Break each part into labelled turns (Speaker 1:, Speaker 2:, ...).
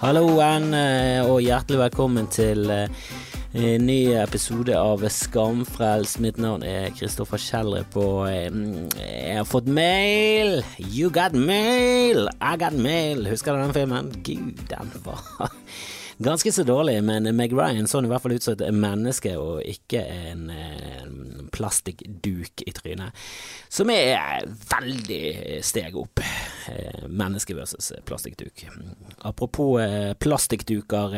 Speaker 1: Halloen, eh, og hjertelig velkommen til eh, en ny episode av Skamfrelst. Mitt navn er Kristoffer Kjellrup, og eh, jeg har fått mail. You got mail, I got mail. Husker du den filmen? Gud, den var ganske så dårlig, men Meg Ryan så i hvert fall ut som et menneske og ikke en, en plastikkduk i trynet, som er veldig steg opp. Eh, menneske versus plastikkduk. Apropos eh, plastikkduker.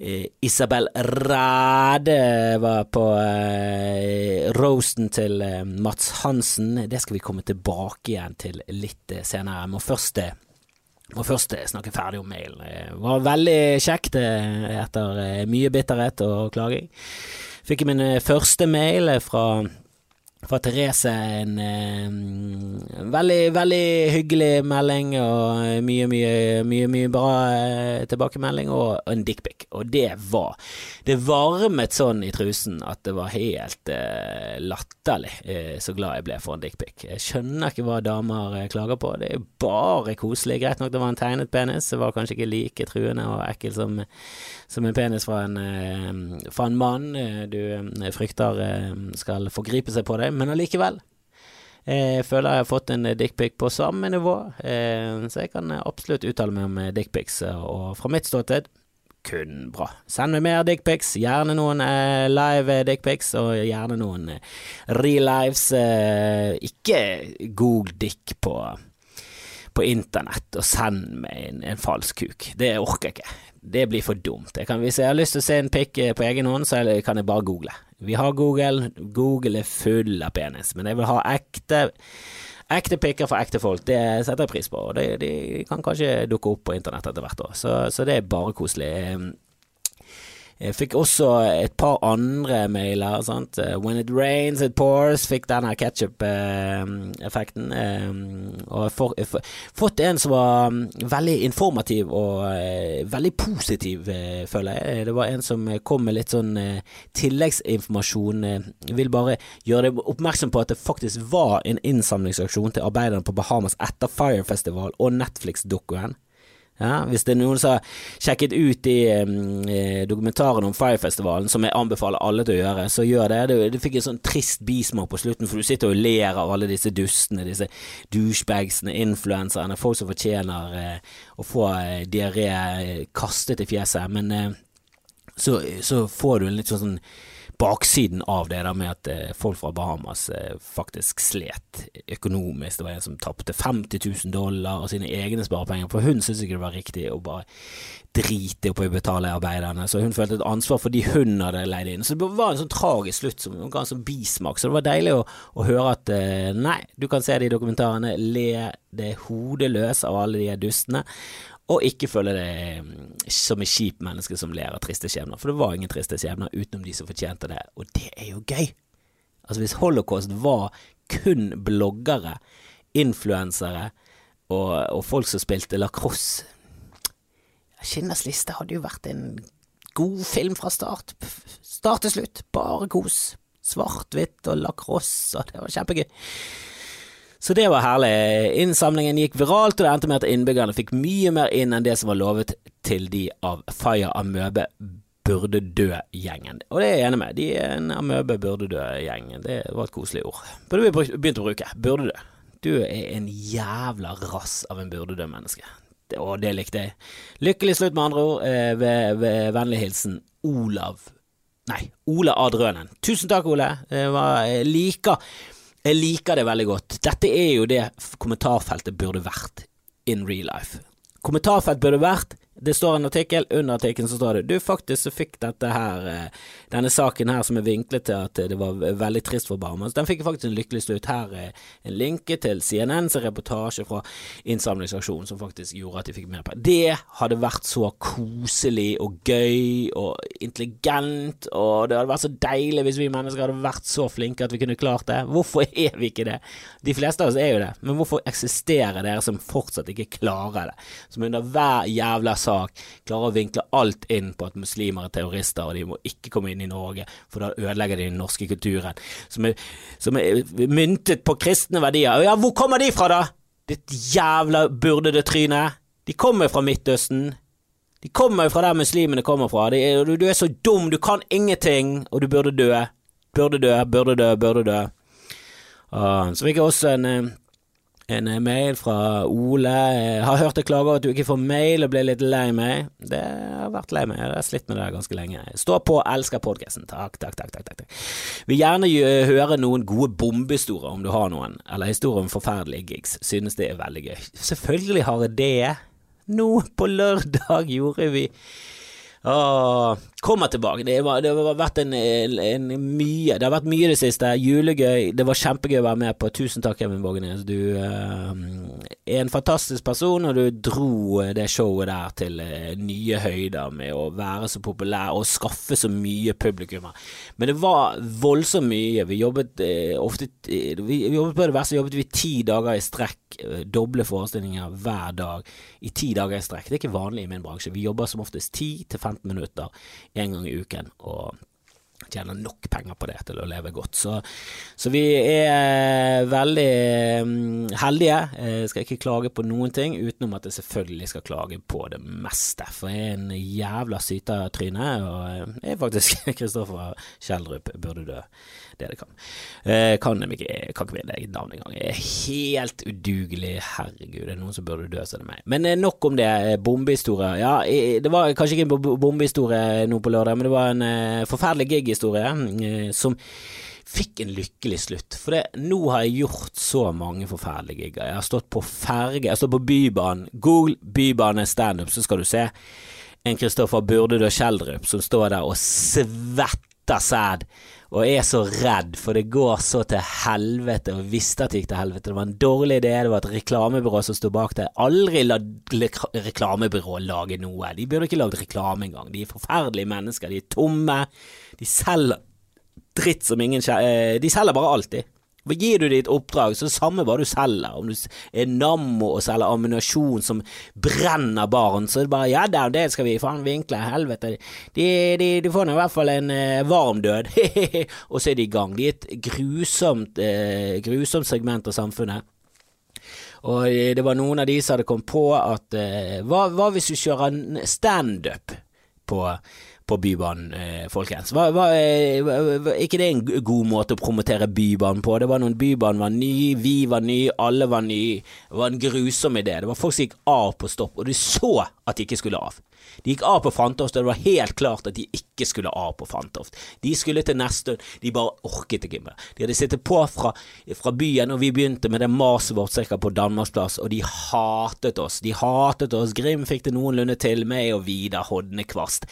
Speaker 1: Eh, Isabel Ræde var på eh, roasten til Mats Hansen. Det skal vi komme tilbake igjen til litt senere. Må først må først snakke ferdig om mailen. Det var veldig kjekt etter mye bitterhet og klaging. Fikk min første mail fra fra Therese en eh, veldig, veldig hyggelig melding og mye, mye, mye, mye bra eh, tilbakemelding og en dickpic. Og det var Det varmet sånn i trusen at det var helt eh, latterlig eh, så glad jeg ble for en dickpic. Jeg skjønner ikke hva damer eh, klager på. Det er bare koselig. Greit nok det var en tegnet penis, det var kanskje ikke like truende og ekkel som, som en penis fra en, eh, fra en mann du frykter skal forgripe seg på deg men allikevel. Jeg føler jeg har fått en dickpic på samme nivå, eh, så jeg kan absolutt uttale meg om dickpics. Og fra mitt ståsted kun bra. Send meg mer dickpics, gjerne noen eh, live dickpics, og gjerne noen relives. lives. ikke google dick på, på internett og send meg en, en falsk kuk. Det orker jeg ikke. Det blir for dumt. Jeg kan, hvis jeg har lyst til å se en pikk på egen hånd, så kan jeg bare google. Vi har Google. Google er full av penis, men jeg vil ha ekte Ekte pikker for ekte folk, det setter jeg pris på. Og de, de kan kanskje dukke opp på internett etter hvert òg, så, så det er bare koselig. Jeg fikk også et par andre mailer. Sant? When it rains, it pours. Fikk denne ketsjup-effekten. Og jeg har fått en som var mm, veldig informativ og eh, veldig positiv, eh, føler jeg. Det var en som kom med litt sånn eh, tilleggsinformasjon. Jeg vil bare gjøre deg oppmerksom på at det faktisk var en innsamlingsaksjon til arbeiderne på Bahamas etter Fire Festival og Netflix-dokkuen. Ja, hvis det er noen som har sjekket ut de eh, dokumentaren om Firefestivalen, som jeg anbefaler alle til å gjøre, så gjør det. Du, du fikk en sånn trist bismak på slutten, for du sitter og ler av alle disse dustene, disse douchebagsene, influenserne, folk som fortjener eh, å få eh, diaré eh, kastet i fjeset. Men eh, så, så, får du en litt sånn, sånn baksiden av det der med at eh, folk fra Bahamas eh, faktisk slet økonomisk. Det var en som tapte 50 000 dollar og sine egne sparepenger, for hun syntes ikke det var riktig å bare drite opp i å betale arbeiderne, så hun følte et ansvar for de hun hadde leid inn. Så det var en sånn tragisk slutt som en sånn bismak, så det var deilig å, å høre at eh, nei, du kan se de dokumentarene, le det hodet løs av alle de dustene, og ikke føle det mm, som et kjipt menneske som ler av triste skjebner. For det var ingen triste skjebner utenom de som fortjente det, og det er jo gøy. Altså Hvis holocaust var kun bloggere, influensere og, og, folk som spilte lacrosse Skinners liste hadde jo vært en god film fra start. Start til slutt. Bare kos. Svart-hvitt og lacrosse, og det var kjempegøy. Så det var herlig. Innsamlingen gikk viralt, og det endte med at innbyggerne fikk mye mer inn enn det som var lovet til de av Fire Amøbe burde dø-gjengen. Og det er jeg enig med. De er en amøbe burde dø-gjengen. Det var et koselig ord. Burde vi begynt å bruke. Burde dø. Du er en jævla rass av en burde dø-menneske. Og det likte jeg. Lykkelig slutt, med andre ord. Eh, ved, ved vennlig hilsen Olav Nei, Ole Adrønen. Tusen takk, Ole. Jeg liker jeg liker det veldig godt. Dette er jo det kommentarfeltet burde vært in real life. Kommentarfelt burde vært det står en artikkel, under artikkelen så står det du faktisk fikk dette her, eh, denne saken her som er vinklet til at det var veldig trist for Bahamas, den fikk faktisk en lykkelig slutt. Her er en linke til CNNs reportasje fra innsamlingsaksjonen som faktisk gjorde at de fikk mer penger. Det hadde vært så koselig og gøy og intelligent, og det hadde vært så deilig hvis vi mennesker hadde vært så flinke at vi kunne klart det. Hvorfor er vi ikke det? De fleste av oss er jo det, men hvorfor eksisterer dere som fortsatt ikke klarer det? Som under hver jævla sak sak klarer å vinkle alt inn på at muslimer er terrorister, og de må ikke komme inn i Norge, for da ødelegger de den norske kulturen, som er, som er myntet på kristne verdier. Ja, hvor kommer de fra, da? Ditt jævla burde-det-tryne. De kommer fra Midtøsten. De kommer fra der muslimene kommer fra. De, du, du er så dum, du kan ingenting, og du burde dø. Burde dø, burde dø, burde dø. Uh, så fikk jeg også en, eh, en eh, mail fra Ole. Jeg har hørt deg klage over at du ikke får mail og ble litt lei meg. Det har vært lei meg, jeg har slitt med det ganske lenge. Stå på, elsker podkasten. Takk, takk, takk, takk, takk. Vil gjerne høre noen gode bombehistorier om du har noen, eller historier om forferdelige gigs. Synes det er veldig gøy. Selvfølgelig har jeg det. Nå på lørdag gjorde vi Åh, kommer tilbake. Det, var, det har vært en, en, mye Det har vært mye i det siste. Julegøy. Det var kjempegøy å være med på. Tusen takk, Kevin Vågenes. Du uh, er en fantastisk person, og du dro det showet der til uh, nye høyder med å være så populær og skaffe så mye publikummer. Men det var voldsomt mye. Vi jobbet uh, ofte Vi jobbet på det verste jobbet vi ti dager i strekk. Doble forestillinger hver dag i ti dager i strekk. Det er ikke vanlig i min bransje. Vi jobber som oftest 10 til 15 minutter en gang i uken. og tjener nok penger på det til å leve godt. Så, så vi er veldig um, heldige. Jeg skal ikke klage på noen ting, utenom at jeg selvfølgelig skal klage på det meste. For jeg er en jævla sytertryne, og jeg er faktisk Kristoffer Kjeldrup burde dø det det kan. Eh, kan, ikke, kan ikke min eget navn engang. Jeg er helt udugelig. Herregud, det er noen som burde dø, så meg. Men eh, nok om det. Eh, bombehistorie. Ja, det var kanskje ikke en bombehistorie nå på lørdag, men det var en forferdelig gig-historie uh, som fikk en lykkelig slutt. For det, nå har jeg gjort så mange forferdelige gigger. Jeg har stått på ferge, jeg har stått på Bybanen. Google Bybane standup, så skal du se en Kristoffer og Kjeldrup som står der og svetter sæd og er så redd, for det går så til helvete, og visste at det gikk til helvete. Det var en dårlig idé, det var et reklamebyrå som sto bak det. Aldri la reklamebyrå lage noe. De burde ikke lagd reklame engang. De er forferdelige mennesker, de er tomme. De selger dritt som ingen kjære... De selger bare alltid. Hva Gir du et oppdrag, så er det samme hva du selger. Om du er Nammo og selger ammunisjon som brenner barn, så er det bare ja da, det skal vi faen vinkle, helvete. De, de, de får nå i hvert fall en eh, varm død, og så er de i gang. De er et grusomt, eh, grusomt segment av samfunnet. Og eh, det var noen av de som hadde kommet på at eh, hva, hva hvis du kjører standup på på Bybanen, eh, folkens. Var, var, var, ikke det en god måte å promotere Bybanen på? Det var noen Bybanen var ny, vi var ny, alle var ny. Det var en grusom idé. Det var folk som gikk av på stopp, og du så at de ikke skulle av. De gikk av på Fantoft, og det var helt klart at de ikke skulle av på Fantoft. De skulle til neste, de bare orket ikke mer. De hadde sittet på fra, fra byen, og vi begynte med det maset vårt cirka på Danmarksplass, og de hatet oss. De hatet oss. Grim fikk det noenlunde til, meg og Vidar Hodnekvast.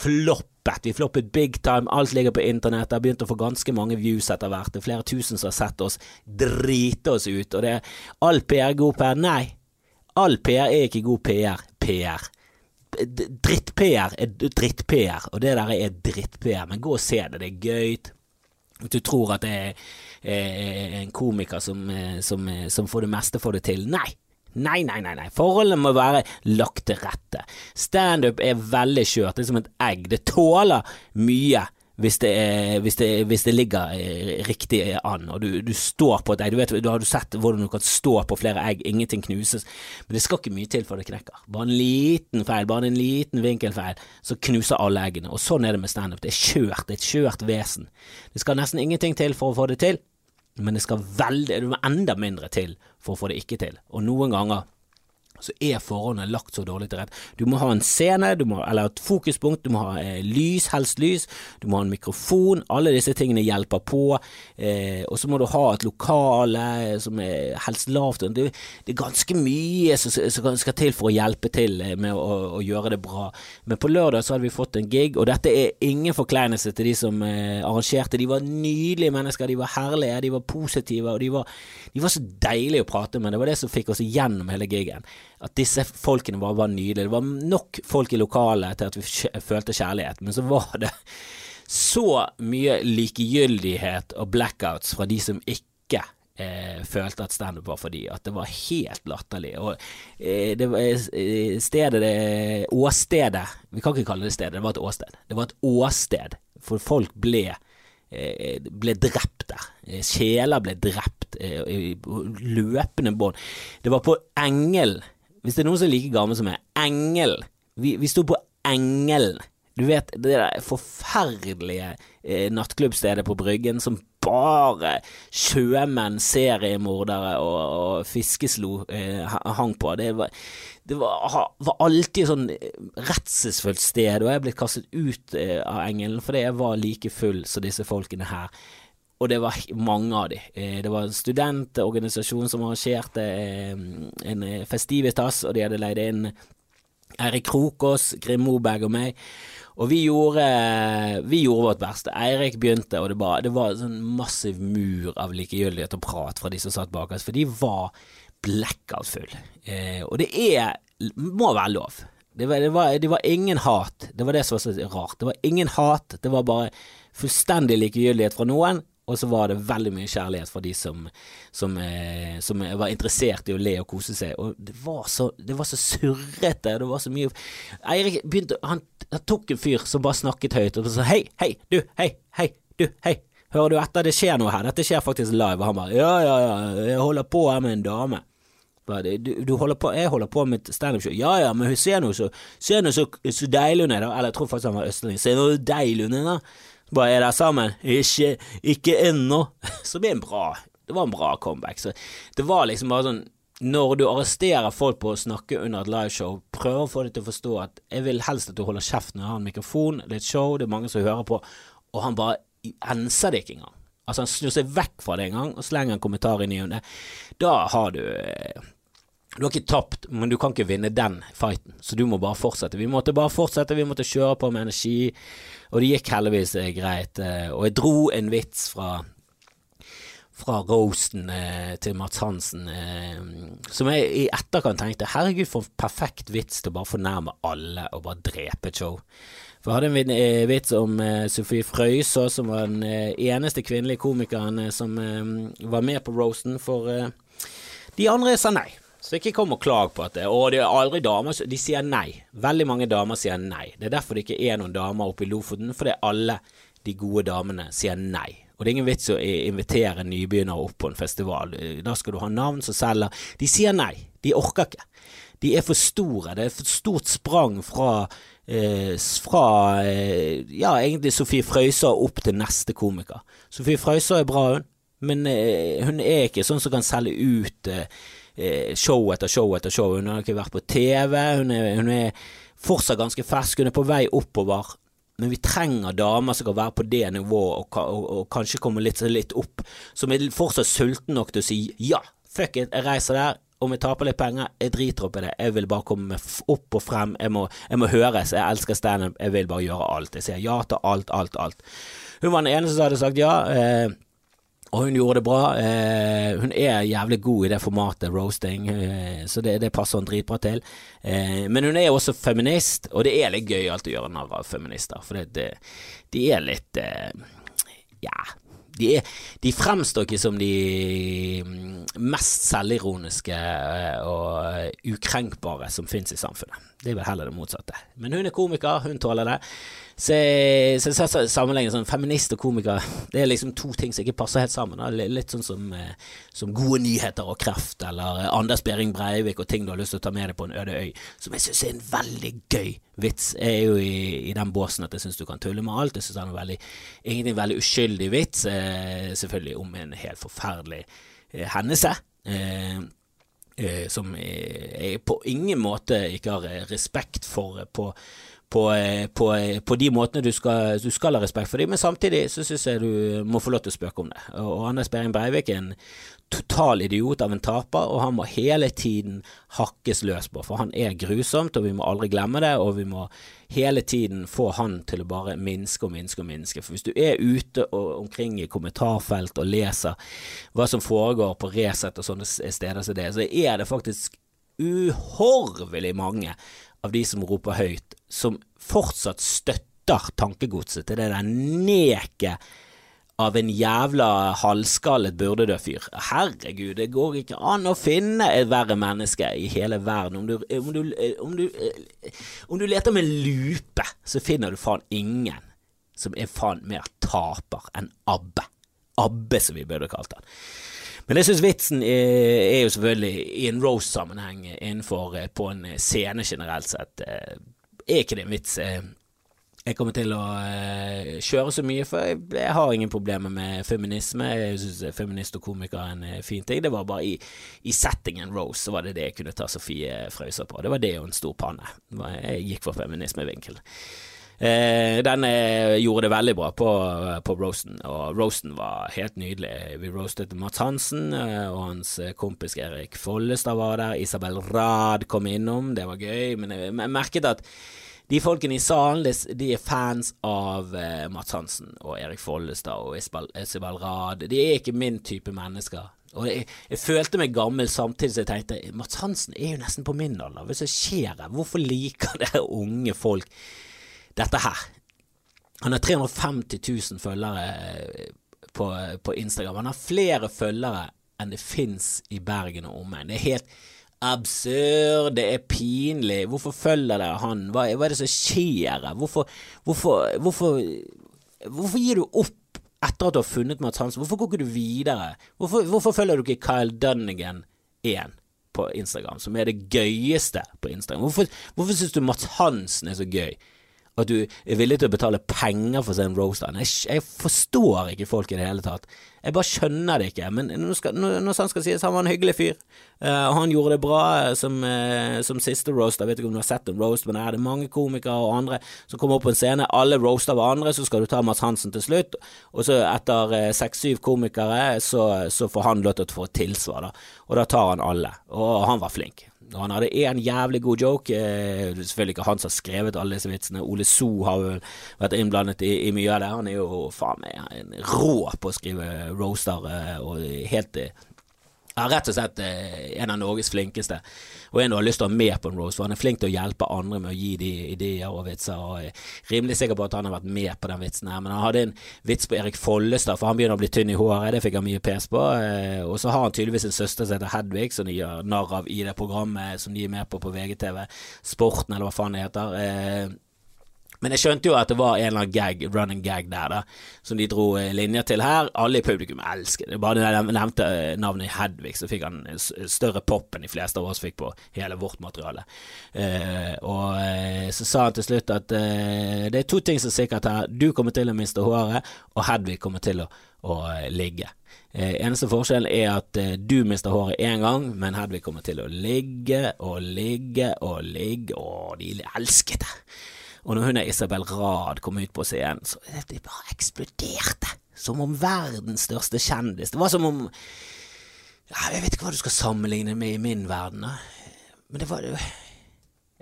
Speaker 1: Floppet. Vi floppet big time, alt ligger på internett, det har begynt å få ganske mange views etter hvert, det er flere tusen som har sett oss drite oss ut, og det er all PR god per, Nei, all PR er ikke god PR. PR dritt-PR er dritt-PR, og det der er dritt-PR, men gå og se det, det er gøy. Du tror at det er en komiker som, som, som får det meste får det til. Nei! Nei, nei, nei, nei. Forholdene må være lagt til rette. Standup er veldig skjørt. Det er som et egg. Det tåler mye, hvis det, er, hvis, det, hvis det, ligger eh, riktig an, og du, du, står på et egg. Du, vet, du har du sett hvordan du kan stå på flere egg, ingenting knuses, men det skal ikke mye til før det knekker. Bare en liten feil, bare en liten vinkelfeil, så knuser alle eggene. Og sånn er det med standup. Det er kjørt, det er et kjørt vesen. Det skal nesten ingenting til for å få det til, men det skal veldig, det enda mindre til for å få det ikke til. Og noen ganger så er forholdene lagt så dårlig til rette. Du må ha en scene, må, eller et fokuspunkt, du må ha eh, lys, helst lys, du må ha en mikrofon, alle disse tingene hjelper på, eh, og så må du ha et lokale som er helst lavt. Det, det er ganske mye som, som, skal til for å hjelpe til eh, med å, å, gjøre det bra. Men på lørdag så hadde vi fått en gig, og dette er ingen forkleinelse til de som eh, arrangerte. De var nydelige mennesker, de var herlige, de var positive, og de var, de var så deilige å prate med. Det var det som fikk oss igjennom hele gigen at disse folkene bare var nydelige. Det var nok folk i lokalet til at vi følte kjærlighet, men så var det så mye likegyldighet og blackouts fra de som ikke eh, følte at standup var for de, at det var helt latterlig. Og eh, det var eh, stedet det, Åstedet Vi kan ikke kalle det stedet, det var et åsted. Det var et åsted, for folk ble eh, ble drept der. Sjeler ble drept i løpende bånd. Det var på Engelen. Hvis det er noen som er like gammel som meg, Engelen. Vi, vi sto på Engelen. Du vet, det der forferdelige eh, nattklubbstedet på Bryggen som bare sjømenn, seriemordere og, og fiskeslo eh, hang på. Det var, det var, var alltid sånn eh, redselsfullt sted, og jeg er blitt kastet ut eh, av Engelen fordi jeg var like full som disse folkene her. Og det var mange av de. Eh, det var en studentorganisasjon som arrangerte en festivitas, og de hadde leid inn Eirik Krokås, Grim Moberg og meg. Og vi gjorde, vi gjorde vårt beste. Eirik begynte, og det, bare, det var en sånn massiv mur av likegyldighet og prat fra de som satt bak oss, for de var blackout-fulle. Eh, og det er må være lov. Det var, det, var, det var, ingen hat. Det var det som var så rart. Det var ingen hat, det var bare fullstendig likegyldighet fra noen, og så var det veldig mye kjærlighet fra de som, som, eh, som, var interessert i å le og kose seg. Og det var så, det var så surrete, det var så mye Eirik begynte han, han, tok en fyr som bare snakket høyt, og sa hei, hei, du, hei, hei, du, hei. Hører du etter? Det skjer noe her. Dette skjer faktisk live. Og han bare ja, ja, ja, jeg holder på her med en dame. Du, du holder på, jeg holder på med standup-show. Ja ja, men hun ser noe så, så, så deilig hun er, da. Eller jeg tror faktisk han var østlending. Ser nå deilig hun er, da. Bare er der sammen? Ikke, ikke ennå. Så det, en bra, det var en bra comeback. Så det var liksom bare sånn Når du arresterer folk på å snakke under et liveshow, prøv å få dem til å forstå at jeg vil helst at du holder kjeft når jeg har en mikrofon, det er et show, det er mange som hører på, og han bare enser det ikke engang. Altså Han snur seg vekk fra det en gang og slenger en kommentar inn i det. Da har du eh, du har ikke tapt, men du kan ikke vinne den fighten, så du må bare fortsette. Vi måtte bare fortsette, vi måtte kjøre på med energi, og det gikk heldigvis eh, greit. Eh, og jeg dro en vits fra fra roasten eh, til Mats Hansen, eh, som jeg i etterkant tenkte herregud for en perfekt vits til å bare fornærme alle og bare drepe et show. For jeg hadde en eh, vits om eh, Sofie Frøysaa, som var den eneste kvinnelige komikeren som var med på roasten, for de andre sa nei. Så ikke kom og klag på at det, og det er aldri damer De sier nei. Veldig mange damer sier nei. Det er derfor det ikke er noen damer oppe i Lofoten, fordi alle de gode damene sier nei. Og det er ingen vits å invitere nybegynnere opp på en festival. Da skal du ha navn som selger. De sier nei. De orker ikke. De er for store. Det er for stort sprang fra, eh, fra eh, ja, egentlig Sofie Frøysaa opp til neste komiker. Sofie Frøysaa er bra, hun, men eh, hun er ikke sånn som kan selge ut Eh, show etter show etter show. Hun har ikke vært på TV. Hun er, hun er fortsatt ganske fersk. Hun er på vei oppover. Men vi trenger damer som kan være på det nivået, og, og, og kanskje komme litt, litt, opp. Som er fortsatt sulten nok til å si ja, fuck it, jeg reiser der. Om jeg taper litt penger, jeg driter opp i det. Jeg vil bare komme opp og frem. Jeg må, jeg må høres. Jeg elsker standup. Jeg vil bare gjøre alt. Jeg sier ja til alt, alt, alt. Hun var den eneste som hadde sagt ja. Eh, og hun gjorde det bra. Eh, hun er jævlig god i det formatet, roasting, eh, så det, det, passer hun dritbra til. Eh, men hun er også feminist, og det er litt gøy alt å gjøre narr av feminister, for det, det, de er litt eh, Ja. De, er, de, fremstår ikke som de mm, mest selvironiske eh, og ukrenkbare som finnes i samfunnet. Det er vel heller det motsatte. Men hun er komiker, hun tåler det. Så, så, så sammenligner sånn feminist og komiker Det er liksom to ting som ikke passer helt sammen. Da. Litt sånn som, eh, som, gode nyheter og kreft, eller eh, Anders Behring Breivik og ting du har lyst til å ta med deg på en øde øy, som jeg syns er en veldig gøy vits. Jeg er jo i, i den båsen at jeg syns du kan tulle med alt. Jeg syns det er veldig, egentlig en veldig uskyldig vits, eh, selvfølgelig om en helt forferdelig hendelse. Eh som jeg på ingen måte ikke har respekt for på på, eh, på, eh, på, de måtene du skal, du skal, ha respekt for dem, men samtidig så syns jeg du må få lov til å spøke om det. Og Anders Behring Breivik er en total idiot av en taper, og han må hele tiden hakkes løs på, for han er grusomt, og vi må aldri glemme det, og vi må hele tiden få han til å bare minske og minske og minske. For hvis du er ute og omkring i kommentarfelt og leser hva som foregår på Resett og sånne steder som det, så er det faktisk uhorvelig mange av de som roper høyt, som fortsatt støtter tankegodset til det der neket av en jævla halvskallet burdedød-fyr. Herregud, det går ikke an å finne et verre menneske i hele verden. Om du, om du, om du, om du leter med lupe, så finner du faen ingen. som er faen mer taper enn Abbe. Abbe, som vi burde kalt han. Men jeg syns vitsen er, er, jo selvfølgelig i en Rose-sammenheng innenfor eh, på en scene generelt sett. Eh, er ikke det en vits jeg kommer til å uh, kjøre så mye, for jeg, jeg, har ingen problemer med feminisme. Jeg syns feminist og komiker er en uh, fin ting. Det var bare i, i, settingen Rose så var det det jeg kunne ta Sofie Frøysa på. Det var det og en stor panne. Jeg gikk for feminismevinkel. Uh, den gjorde det veldig bra på, på roasten, og roasten var helt nydelig. Vi roastet Mats Hansen, og hans kompis Erik Follestad var der. Isabel Rad kom innom, det var gøy, men jeg merket at de folkene i salen, de er fans av uh, Mats Hansen og Erik Follestad og Isabel Rad. De er ikke min type mennesker. Og jeg, jeg, følte meg gammel samtidig som jeg tenkte Mats Hansen er jo nesten på min alder. Hva skjer her? Hvorfor liker dere unge folk dette her? Han har 350 000 følgere eh, på, på Instagram. Han har flere følgere enn det fins i Bergen og omegn. Det er helt absurd, det er pinlig, hvorfor følger dere han, hva, hva, er det som skjer hvorfor, hvorfor, hvorfor, hvorfor gir du opp etter at du har funnet Mats Hansen, hvorfor går ikke du videre, hvorfor, hvorfor følger du ikke Kyle Dunnigan igjen? på Instagram, som er det gøyeste på Instagram, hvorfor, hvorfor syns du Mats Hansen er så gøy? At du er villig til å betale penger for å se en roast Jeg, jeg forstår ikke folk i det hele tatt. Jeg bare skjønner det ikke. Men når, skal, når sant skal sies, han var en hyggelig fyr. Uh, han gjorde det bra som, uh, som siste roast. Jeg vet ikke om du har sett en roast, men er det mange komikere og andre som kommer opp på en scene. Alle roaster hverandre, så skal du ta Mads Hansen til slutt. Og så etter eh, seks-syv uh, komikere, så, så, får han lov til å få tilsvar, da. Og da tar han alle. Og han var flink. Og han hadde én jævlig god joke. Eh, selvfølgelig ikke han som har skrevet alle disse vitsene. Ole So har vel vært innblandet i, i, mye av det. Han er jo faen meg rå på å skrive roaster eh, og helt eh, ja, rett og slett eh, en av Norges flinkeste, og en du har lyst til å ha med på en roast, for han er flink til å hjelpe andre med å gi de ideer og vitser, og er rimelig sikker på at han har vært med på den vitsen her. Men han hadde en vits på Erik Follestad, for han begynner å bli tynn i håret, det fikk han mye pes på. Eh, og så har han tydeligvis en søster som heter Hedvig, som de gjør narr av i det programmet som de er med på på VGTV, Sporten, eller hva faen det heter. Eh, men jeg skjønte jo at det var en eller annen gag, running gag der, da, som de dro eh, linjer til her. Alle i publikum elsker det. Bare da jeg nevnte eh, navnet Hedvig, så fikk han større pop enn de fleste av oss fikk på hele vårt materiale. Eh, og eh, så sa han til slutt at eh, det er to ting som er sikkert her. Du kommer til å miste håret, og Hedvig kommer til å, å ligge. Eh, eneste forskjellen er at eh, du mister håret én gang, men Hedvig kommer til å ligge og ligge og ligge. og de elsket det. Og når hun er Isabel Rad kom ut på scenen, så det bare eksploderte. Som om verdens største kjendis. Det var som om Jeg vet ikke hva du skal sammenligne med i min verden, da. Men det var Jeg,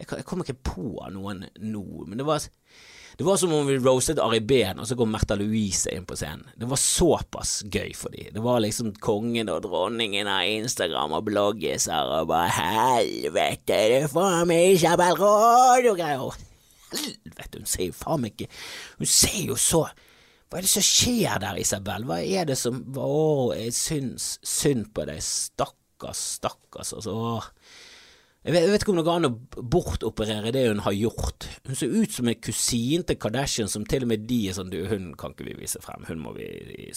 Speaker 1: jeg kom ikke på noen nå, men det var det var som om vi roastet Ari Behn, og så kom Märtha Louise inn på scenen. Det var såpass gøy for dem. Det var liksom kongen og dronningen av Instagram og bloggiser og bare helvete, du får meg Isabel Råd og greier helvete, hun ser jo faen meg ikke Hun ser jo så Hva er det som skjer der, Isabel? Hva er det som Å, jeg syns synd på deg. Stakkars, stakkars, altså. Jeg vet, jeg vet, ikke om det går an å bortoperere det hun har gjort. Hun ser ut som en kusin til Kardashian som til og med de er sånn du, hun kan ikke vi vise frem, hun må vi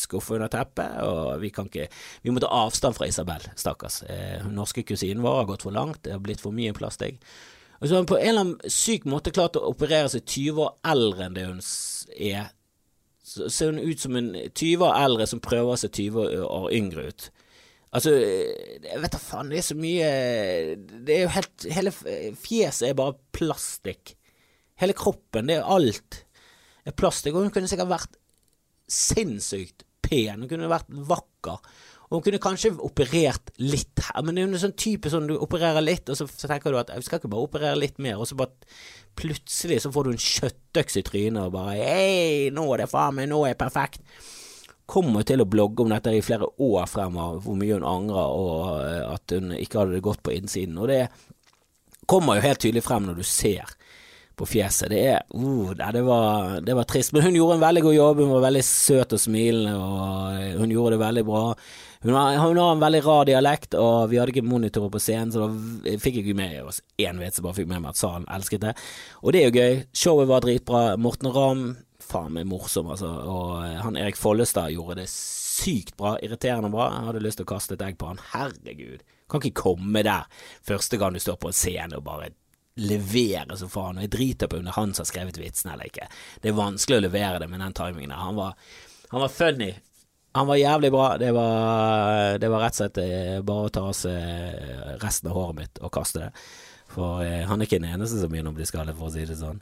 Speaker 1: skuffe under teppet, og vi kan ikke Vi må ta avstand fra Isabel, stakkars. Eh, norske kusinen vår har gått for langt, det har blitt for mye plastikk. Og så har hun på en eller annen syk måte klart å operere seg 20 år eldre enn det hun er. Så ser hun ut som en 20 år eldre som prøver å se 20 år yngre ut. Altså, jeg vet da faen, det er så mye Det er jo helt Hele fjeset er bare plastikk. Hele kroppen, det er alt er plastikk. Og hun kunne sikkert vært sinnssykt pen. Hun kunne vært vakker. Hun kunne kanskje operert litt her, men det er jo en sånn type sånn du opererer litt, og så, så tenker du at jeg skal ikke bare operere litt mer, og så bare plutselig så får du en kjøttøks i trynet og bare hei, nå er det faen meg, nå er jeg perfekt. Kommer til å blogge om dette i flere år fremover, hvor mye hun angrer og eh, at hun ikke hadde det godt på innsiden. Og det kommer jo helt tydelig frem når du ser på fjeset. Det er uh, det, var, det, var, trist. Men hun gjorde en veldig god jobb. Hun var veldig søt og smilende, og eh, hun gjorde det veldig bra. Hun har, hun har, en veldig rar dialekt, og vi hadde ikke monitorer på scenen, så da fikk jeg ikke med oss én vits, bare fikk med meg at salen elsket det. Og det er jo gøy. Showet var dritbra. Morten Ramm faen meg morsom, altså. Og eh, han Erik Follestad gjorde det sykt bra, irriterende bra. Jeg hadde lyst til å kaste et egg på han. Herregud. Kan ikke komme der første gang du står på en scene og bare levere som faen. Og jeg driter på om det er han som har skrevet vitsen eller ikke. Det er vanskelig å levere det med den timingen der. Han var, han var funny. Han var jævlig bra. Det var, det var rett og slett eh, bare å ta av seg resten av håret mitt og kaste det. For eh, han er ikke den eneste som begynner å bli skallet, for å si det sånn.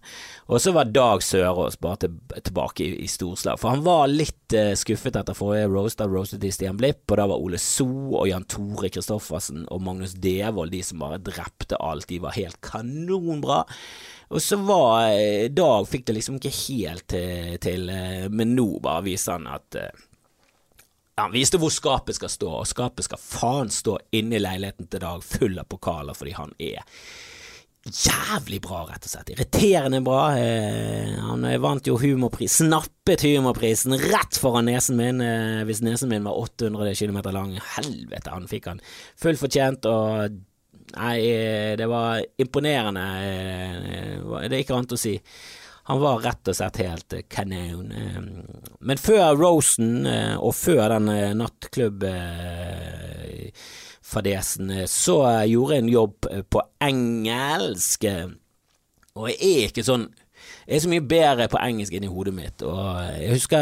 Speaker 1: Og så var Dag Sørås bare til, tilbake i, i storslag. For han var litt eh, skuffet etter forrige roast. Da roastet Stian Blipp, og da var Ole So og Jan Tore Kristoffersen og Magnus Devold de som bare drepte alt. De var helt kanonbra. Og så var eh, Dag fikk det liksom ikke helt til, til eh, men nå bare viser han at eh, han viste hvor skapet skal stå, og skapet skal faen stå inni leiligheten til Dag full av pokaler fordi han er jævlig bra, rett og slett. Irriterende bra. Eh, han vant jo humorpris, snappet humorprisen rett foran nesen min, eh, hvis nesen min var 800 km lang. Helvete, han fikk han fullt fortjent, og nei, eh, det var imponerende. Eh, det er ikke annet å si. Han var rett og slett helt eh, kanon. Eh. Men før Rosen eh, og før den nattklubb-fadesen, så gjorde jeg en jobb på engelsk. Og jeg er ikke sånn jeg er så mye bedre på engelsk inni hodet mitt. Og jeg husker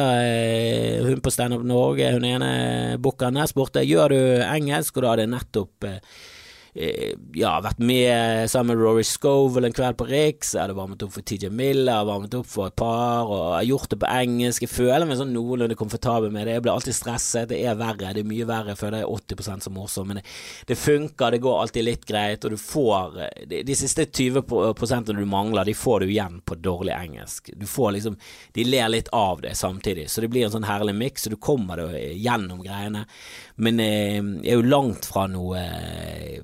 Speaker 1: hun på Stand Up Norge, hun ene bukkeren der, spurte gjør du engelsk, og da hadde jeg nettopp Eh, ja, vært med sammen med Rory Scovel en kveld på Riks. Jeg hadde varmet opp for TJ Miller, varmet opp for et par, og jeg har gjort det på engelsk. Jeg føler meg sånn noenlunde komfortabel med det. Jeg blir alltid stresset. Det er verre, det er mye verre. Jeg føler jeg er 80% så morsom, men det, det, funker. Det går alltid litt greit, og du får De, de siste 20 prosentene du mangler, de får du igjen på dårlig engelsk. Du får liksom De ler litt av det samtidig, så det blir en sånn herlig miks, og du kommer deg gjennom greiene. Men eh, jeg er jo langt fra noe eh,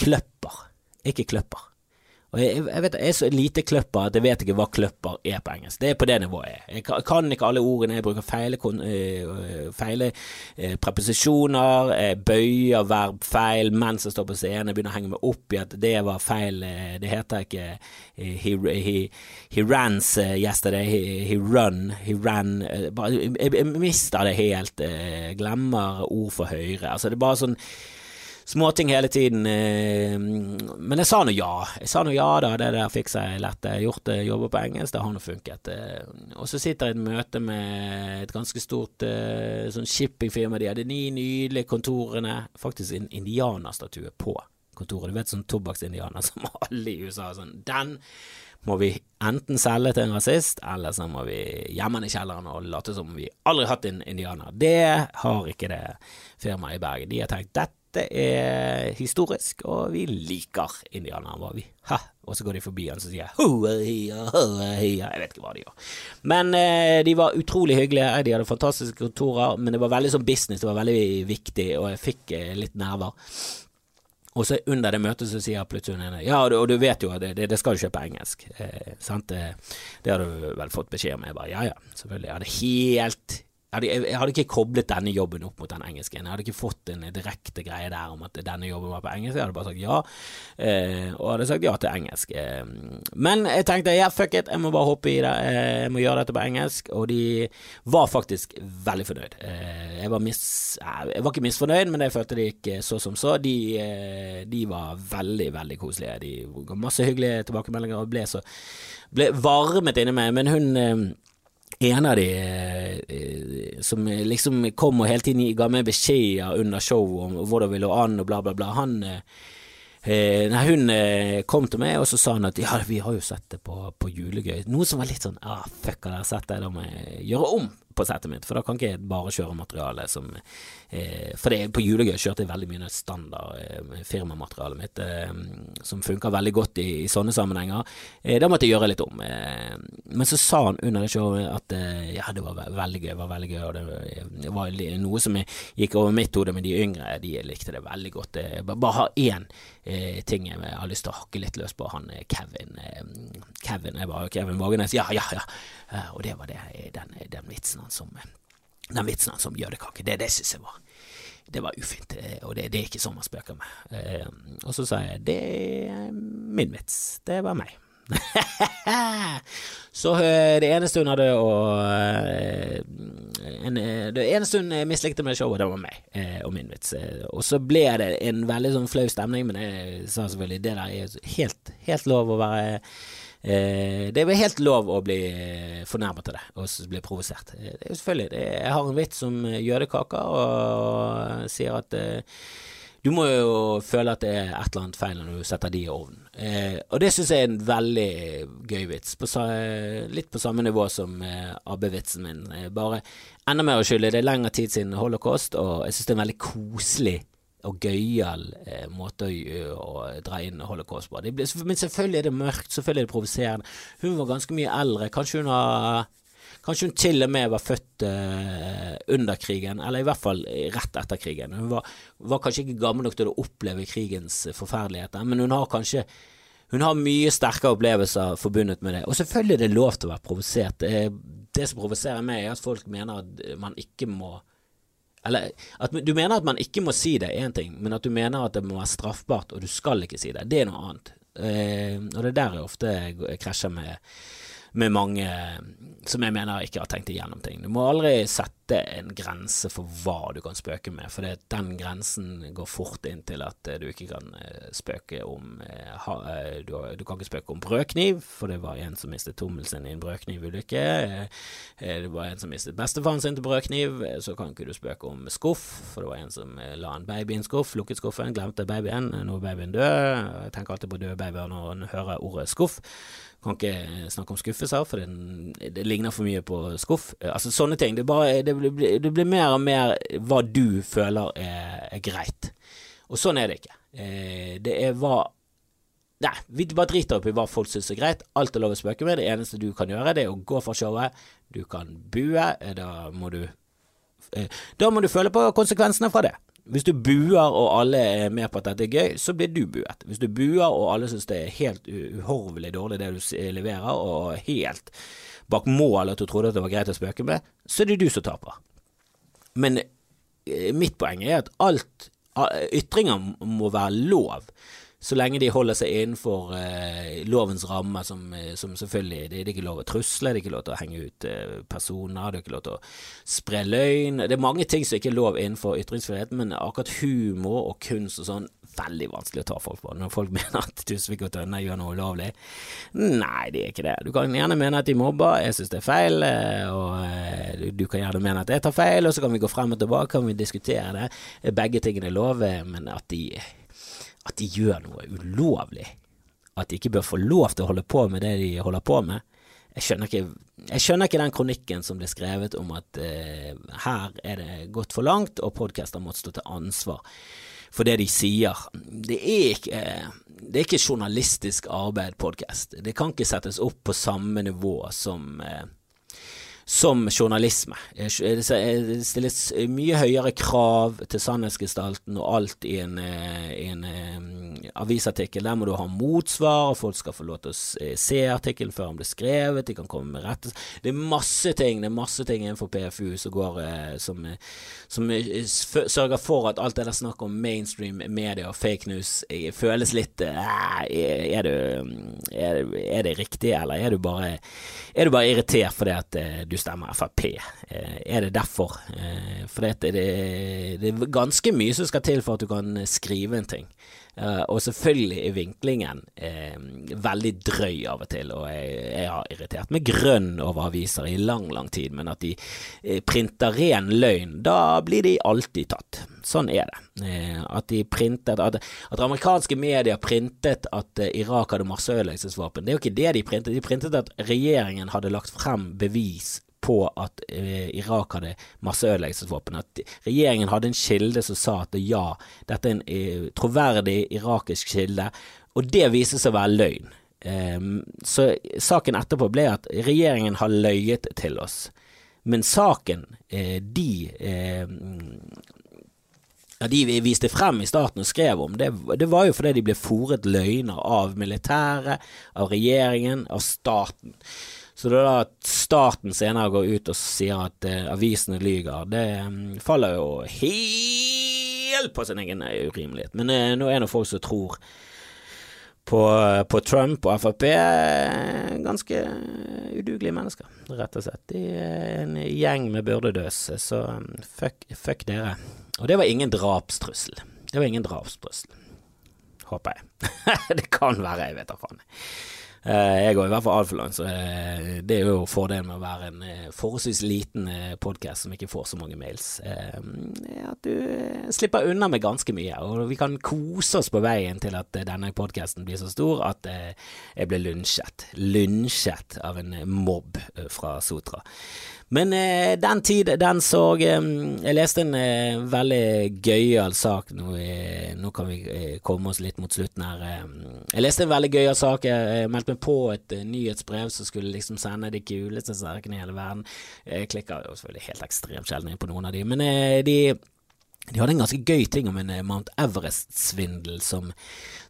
Speaker 1: kløpper. Ikke kløpper. Og jeg, jeg, vet, jeg er så lite kløpper at jeg vet ikke hva kløpper er på engelsk. Det er på det nivået. Jeg kan ikke alle ordene. Jeg bruker feile, øh, feile eh, preposisjoner. Jeg bøyer verb feil mens jeg står på scenen. Jeg begynner å henge meg opp i at det var feil. Det heter ikke he, he, he rans yesterday. He, he run. He ran. Jeg, jeg mister det helt. Jeg glemmer ord for høyre. Altså, det er bare sånn småting hele tiden. Eh, men jeg sa nå ja. Jeg sa nå ja da, det der fikk jeg lett. Jeg har gjort det, jobber på engelsk, det har nå funket. Eh, og så sitter jeg i et møte med et ganske stort eh, sånn shippingfirma. De hadde ni nydelige kontorene. Faktisk en indianerstatue på kontoret. Du vet sånn tobakksindianer som alle i USA sånn. Den må vi enten selge til en rasist, eller så må vi gjemme den i kjelleren og late som vi aldri har hatt en indianer. Det har ikke det firmaet i Bergen. De har tenkt dette dette er historisk, og vi liker indianerne våre, vi. Ha. Og så går de forbi han så sier hoahia, hoahia. Jeg vet ikke hva de gjør. Men eh, de var utrolig hyggelige, de hadde fantastiske kontorer, men det var veldig sånn business, det var veldig viktig, og jeg fikk eh, litt nerver. Og så under det møtet så sier plutselig hun ene Ja, og du, og du vet jo at det, det, det, skal du kjøpe engelsk. Eh, sant? Det, det har du vel fått beskjed om. Jeg bare ja ja, selvfølgelig. Jeg hadde helt jeg hadde, ikke koblet denne jobben opp mot den engelske. Jeg hadde ikke fått en direkte greie der om at denne jobben var på engelsk. Jeg hadde bare sagt ja, eh, og hadde sagt ja til engelsk. Eh, men jeg tenkte ja, fuck it, jeg må bare hoppe i det. Eh, jeg må gjøre dette på engelsk. Og de var faktisk veldig fornøyd. Jeg, var mis, jeg var ikke misfornøyd, men jeg følte det gikk så som så. De, de var veldig, veldig koselige. De ga masse hyggelige tilbakemeldinger og ble så ble varmet inni meg. Men hun eh, en av de eh, som liksom kom og hele tiden ga meg beskjeder under show om hvordan vi lå an og bla, bla, bla, han eh, eh Nei, hun eh, kom til meg, og så sa hun at ja, vi har jo sett det på, på julegøy. Noe som var litt sånn ah, fuck, har dere sett det? Da må jeg gjøre om på settet mitt, for da kan ikke jeg bare kjøre materiale som eh, For det, på julegøy kjørte jeg veldig mye standard eh, firmamaterialet mitt, eh, som funker veldig godt i, i sånne sammenhenger. Eh, da måtte jeg gjøre litt om. Eh, men så sa han under det showet at eh, ja, det var veldig gøy, var veldig gøy, og det, det var noe som gikk over mitt hode, men de yngre de likte det veldig godt. bare, bare ha én ting jeg har lyst til å hakke litt løs på, han Kevin. Kevin, jeg bare Kevin Vågenes, ja, ja, ja. Og det var det, den, den vitsen han som Den vitsen han som jødekake, det, det syns jeg var det var ufint, eh, og det, det, er ikke sånn man spøker med. Eh, og så sa jeg det er min vits, det var meg. Så eh, det eneste hun hadde å eh, en, eh, Det eneste hun mislikte med showet, det var meg eh, og min vits. Og så ble det en veldig sånn flau stemning, men jeg sa selvfølgelig det der er helt, helt lov å være eh, Det er helt lov å bli fornærmet av det, og bli provosert. Det er jo selvfølgelig Jeg har en vits om jødekaker, og sier at eh, du må jo føle at det er et eller annet feil når du setter de i ovnen. Eh, og det syns jeg er en veldig gøy vits. På, litt på samme nivå som eh, AB-vitsen min. Eh, bare enda mer uskyldig. Det er lengre tid siden holocaust, og jeg syns det er en veldig koselig og gøyal eh, måte å, å, dra inn holocaust på. Ble, men selvfølgelig er det mørkt, selvfølgelig er det provoserende. Hun var ganske mye eldre. Kanskje hun har Kanskje hun til og med var født uh, under krigen, eller i hvert fall rett etter krigen. Hun var, var, kanskje ikke gammel nok til å oppleve krigens forferdeligheter, men hun har kanskje hun har mye sterkere opplevelser forbundet med det. Og selvfølgelig er det lov til å være provosert. Det, det som provoserer meg, er at folk mener at man ikke må eller at du mener at man ikke må si det, er én ting, men at du mener at det må være straffbart, og du skal ikke si det, det er noe annet. Eh, og det er der jeg ofte krasjer med med mange som jeg mener ikke har tenkt igjennom ting. Du må aldri sette en grense for hva du kan spøke med, for den grensen går fort inn til at du ikke kan eh, spøke om eh, eh, du, du kan ikke spøke om brødkniv, for det var en som mistet tommelen sin i en brødknivulykke. Det var en som mistet bestefaren sin til brødkniv, så kan ikke du spøke om skuff, for det var en som la en baby i en skuff, lukket skuffen, glemte babyen, nå er babyen død. Jeg tenker alltid på døde babyer når en hører ordet skuff. Kan ikke snakke om skuffelser, for det, det, ligner for mye på skuff. Altså Sånne ting. Det, bare, det, blir, det blir mer og mer hva du føler er, er greit. Og sånn er det ikke. Eh, det er hva Nei, vi bare driter opp i hva folk syns er greit. Alt er lov å spøke med. Det eneste du kan gjøre, det er å gå for showet. Du kan bue. Da må du eh, Da må du føle på konsekvensene fra det. Hvis du buer og alle er med på at dette er gøy, så blir du buet. Hvis du buer og alle syns det er helt uhorvelig dårlig det du leverer, og helt bak mål at du trodde at det var greit å spøke med, så er det du som taper. Men eh, mitt poeng er at alt Ytringer må være lov så lenge de holder seg innenfor eh, lovens rammer, som, eh, som, selvfølgelig det, er ikke lov å trusle, det er ikke lov til å henge ut eh, personer, det er ikke lov til å spre løgn. Det er mange ting som ikke er lov innenfor ytringsfriheten, men akkurat humor og kunst og sånn, veldig vanskelig å ta folk på. Når folk mener at Tusvik og Tønne gjør noe ulovlig. Nei, det er ikke det. Du kan gjerne mene at de mobber, jeg synes det er feil, eh, og eh, du kan gjerne mene at jeg tar feil, og så kan vi gå frem og tilbake, kan vi diskutere det. Begge tingene er lov, men at de at de gjør noe ulovlig. At de ikke bør få lov til å holde på med det de holder på med. Jeg skjønner ikke, jeg skjønner ikke den kronikken som ble skrevet om at eh, her er det gått for langt, og podcaster måtte stå til ansvar for det de sier. Det er ikke, det er ikke journalistisk arbeid, podkast. Det kan ikke settes opp på samme nivå som uh, som journalisme. Det stilles mye høyere krav til sannhetsgestalten og alt i en, eh, en eh, avisartikkel. Der må du ha motsvar, folk skal få lov til å eh, se artikkelen før den blir skrevet, de kan komme med rette Det er masse ting det er masse ting innenfor PFU som går som, som sørger for at alt det der snakket om mainstream media og fake news føles litt er, du, er, er det riktig, eller er du bare, er du bare irritert fordi at du stemmer Frp. Eh, er det derfor? Eh, for det, det, er ganske mye som skal til for at du kan skrive en ting. Uh, og selvfølgelig er vinklingen veldig drøy av og til, og jeg, jeg, har irritert meg grønn over aviser i lang, lang tid, men at de printer ren løgn, da blir de alltid tatt. Sånn er det. at de printet at, at amerikanske medier printet at Irak hadde masseødeleggelsesvåpen, det er jo ikke det de printet. De printet at regjeringen hadde lagt frem bevis på at eh, Irak hadde masseødeleggelsesvåpen. At regjeringen hadde en kilde som sa at ja, dette er en eh, troverdig irakisk kilde, og det viste seg å være løgn. Eh, så saken etterpå ble at regjeringen har løyet til oss. Men saken eh, de eh, ja, de viste frem i starten og skrev om, det, det var jo fordi de ble fòret løgner av militæret, av regjeringen, av staten. Så det er da at staten senere går ut og sier at eh, avisene lyger, det um, faller jo helt på sin egen urimelighet. Men eh, nå er det folk som tror på, på Trump og Frp. Ganske udugelige mennesker, rett og slett. De er en gjeng med byrdedøse, så fuck, fuck dere. Og det var ingen drapstrussel. Det var ingen drapstrussel. Håper jeg. det kan være, jeg vet da faen. Eh, jeg går i hvert fall altfor langt, så eh, det er jo fordelen med å være en eh, forholdsvis liten podkast som ikke får så mange mails. At du slipper unna med ganske mye, og vi kan kose oss på veien til at denne podkasten blir så stor at jeg blir lynsjet. Lunsjet av en mobb fra Sotra. Men eh, den tid, den så eh, Jeg leste en eh, veldig gøyal sak nå, nå, kan vi eh, komme oss litt mot slutten her. Eh. Jeg leste en veldig gøyal sak. Jeg meldte meg på et nyhetsbrev som skulle liksom sende de kuleste sakene i hele verden. Jeg klikker jo selvfølgelig helt ekstremt sjelden inn på noen av de, men eh, de de hadde en ganske gøy ting om en Mount Everest-svindel som,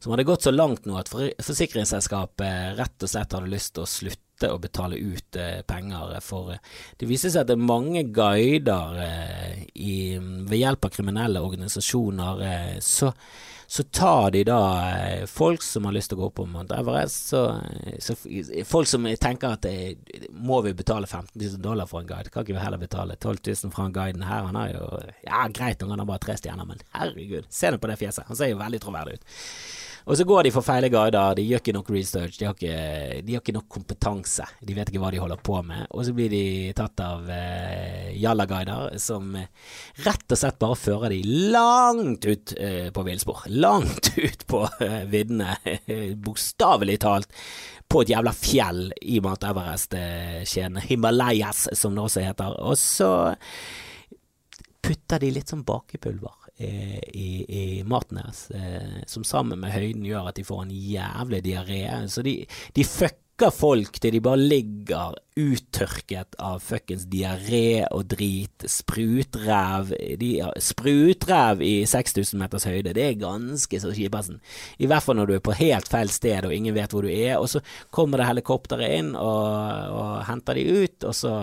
Speaker 1: som, hadde gått så langt nå at forsikringsselskapet rett og slett hadde lyst til å slutte nekte å betale ut eh, penger. For eh, det viser seg at det er mange guider eh, i, ved hjelp av kriminelle organisasjoner. Eh, så, så, tar de da eh, folk som har lyst til å gå opp på Mount Everest. Så, så folk som tenker at det, må vi betale 15 000 dollar for en guide? Kan ikke vi heller betale 12 000 for en guiden her? Han har jo Ja, greit han har bare tre stjerner, men herregud, se nå på det fjeset. Han ser jo veldig troverdig ut. Og så går de for feile guider, de gjør ikke nok research, de har ikke, de har ikke nok kompetanse. De vet ikke hva de holder på med. Og så blir de tatt av uh, jalla-guider som eh, rett og slett bare fører de langt ut uh, på villspor. Langt ut på uh, viddene, bokstavelig talt på et jævla fjell i Mount Everest-kjeden, eh, Himalayas som det også heter. Og så putter de litt sånn bakepulver i, i, maten deres, eh, som sammen med høyden gjør at de får en jævlig diaré. Så de, de fucker folk til de bare ligger uttørket av fuckings diaré og drit. Sprutræv Sprutræv i 6000 meters høyde, det er ganske så kjipassen. I hvert fall når du er på helt feil sted og ingen vet hvor du er, og så kommer det helikopteret inn og, og henter de ut, og så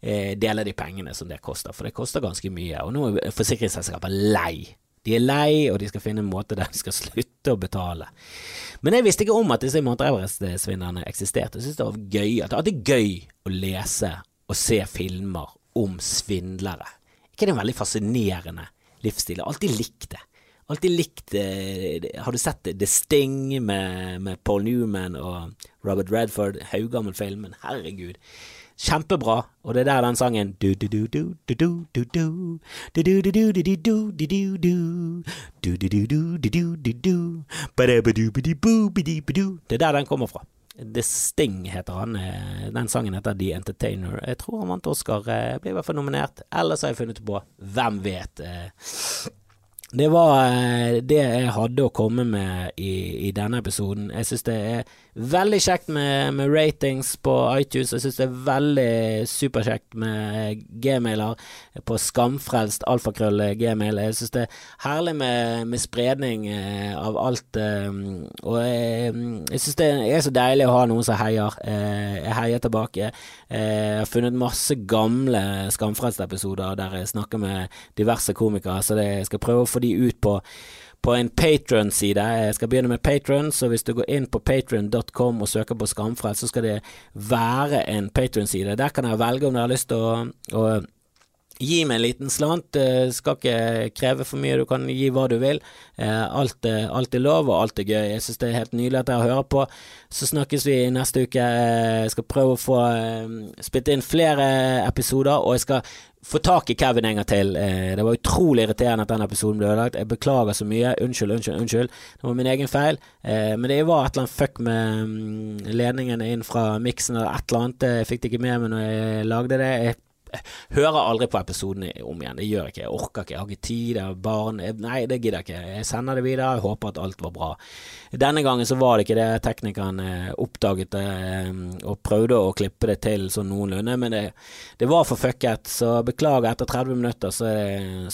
Speaker 1: eh, deler de pengene som det koster, for det koster ganske mye. Og nå er forsikringsselskapet lei. De er lei, og de skal finne en måte der de skal slutte å betale. Men jeg visste ikke om at disse Mount Everest-svindlerne eksisterte. Jeg synes det var gøy. At det er gøy å lese og se filmer om svindlere. Ikke det en veldig fascinerende livsstil? Jeg har alltid likt det. Alltid likt eh, Har du sett The Sting med, med Paul Newman og Robert Redford? Haugammel film, men herregud. Kjempebra, og det er der den sangen Det er der den kommer fra. The Sting heter han. Den sangen heter The Entertainer. Jeg tror han vant Oscar. Ble i hvert fall nominert. Ellers har jeg funnet på Hvem vet? Det var det jeg hadde å komme med i, i denne episoden. Jeg synes det er Veldig kjekt med, med, ratings på iTunes. Jeg syns det er veldig superkjekt med gmailer på skamfrelst alfakrøll gmail. Jeg syns det er herlig med, med spredning eh, av alt. Eh, og jeg, jeg syns det er så deilig å ha noen som heier. Eh, jeg heier tilbake. Jeg har funnet masse gamle Skamfrelst-episoder der jeg snakker med diverse komikere, så jeg skal prøve å få de ut på på en Patron-side. Jeg skal begynne med Patron, så hvis du går inn på patron.com og søker på Skamfrelst, så skal det være en Patron-side. Der kan jeg velge om dere har lyst til å, å Gi meg en liten slant, skal ikke kreve for mye, du kan gi hva du vil. Eh, alt, alt er lov, og alt er gøy. Jeg synes det er helt nydelig at dere hører på. Så snakkes vi neste uke. Jeg skal prøve å få eh, spilt inn flere episoder, og jeg skal få tak i Kevin en gang til. Eh, det var utrolig irriterende at den episoden ble ødelagt. Jeg beklager så mye. Unnskyld, unnskyld, unnskyld. Det var min egen feil. Men det var et eller annet fuck med ledningen ledningene inn fra miksen eller et eller annet. Jeg fikk det ikke med meg når jeg lagde det. Jeg hører aldri på episodene om igjen. Det gjør jeg ikke. Jeg orker ikke. Jeg har ikke tid. Jeg har barn. Nei, det gidder jeg ikke. Jeg sender det videre. Jeg håper at alt var bra. Denne gangen så var det ikke det. Teknikeren eh, oppdaget det eh, og prøvde å klippe det til sånn noenlunde, men det, det var for fucket. Så beklager. Etter 30 minutter så,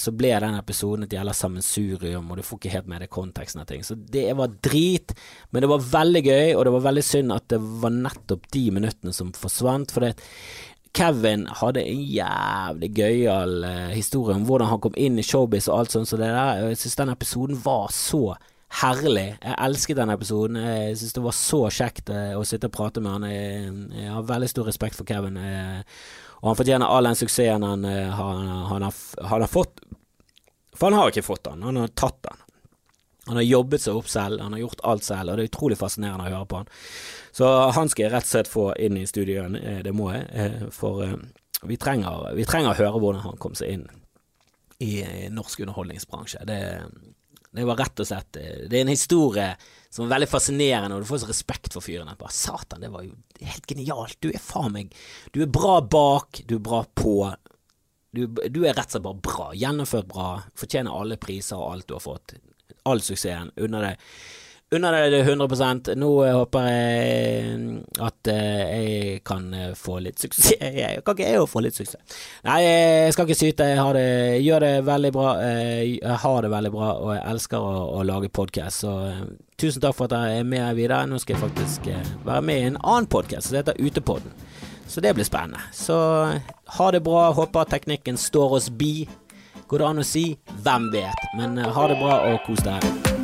Speaker 1: så ble den episoden et jævla sammensurium, og du får ikke helt med deg konteksten av ting. Så det var drit, men det var veldig gøy, og det var veldig synd at det var nettopp de minuttene som forsvant. For det Kevin hadde en jævlig gøyal uh, historie om hvordan han kom inn i showbiz og alt sånt, så det der, jeg synes den episoden var så herlig. Jeg elsket denne episoden. Jeg syns det var så kjekt eh, å sitte og prate med han. Jeg, jeg har veldig stor respekt for Kevin, eh, og han fortjener all den suksessen han, eh, han, han, har, han har fått. For han har ikke fått den, han har tatt den. Han har jobbet seg opp selv, han har gjort alt selv, og det er utrolig fascinerende å høre på han. Så han skal jeg rett og slett få inn i studioet, det må jeg, for vi trenger, vi trenger å høre hvordan han kom seg inn i norsk underholdningsbransje. Det, det var rett og slett Det er en historie som er veldig fascinerende, og du får så respekt for fyren. Bare satan, det var jo helt genialt. Du er faen meg Du er bra bak, du er bra på. Du, du er rett og slett bare bra. Gjennomført bra. Fortjener alle priser og alt du har fått. All suksessen. Unner deg unner deg det 100 Nå håper jeg at eh, jeg kan eh, få litt suksess. Jeg kan ikke jeg få litt suksess? Nei, jeg skal ikke syte. Jeg det, gjør det veldig bra. Eh, jeg har det veldig bra, og jeg elsker å, å lage podkast. Så tusen takk for at jeg er med videre. Nå skal jeg faktisk være med i en annen podkast som heter Utepodden. Så det blir spennende. Så ha det bra. Håper teknikken står oss bi. Går det an å si? Hvem vet? Men ha det bra og kos deg.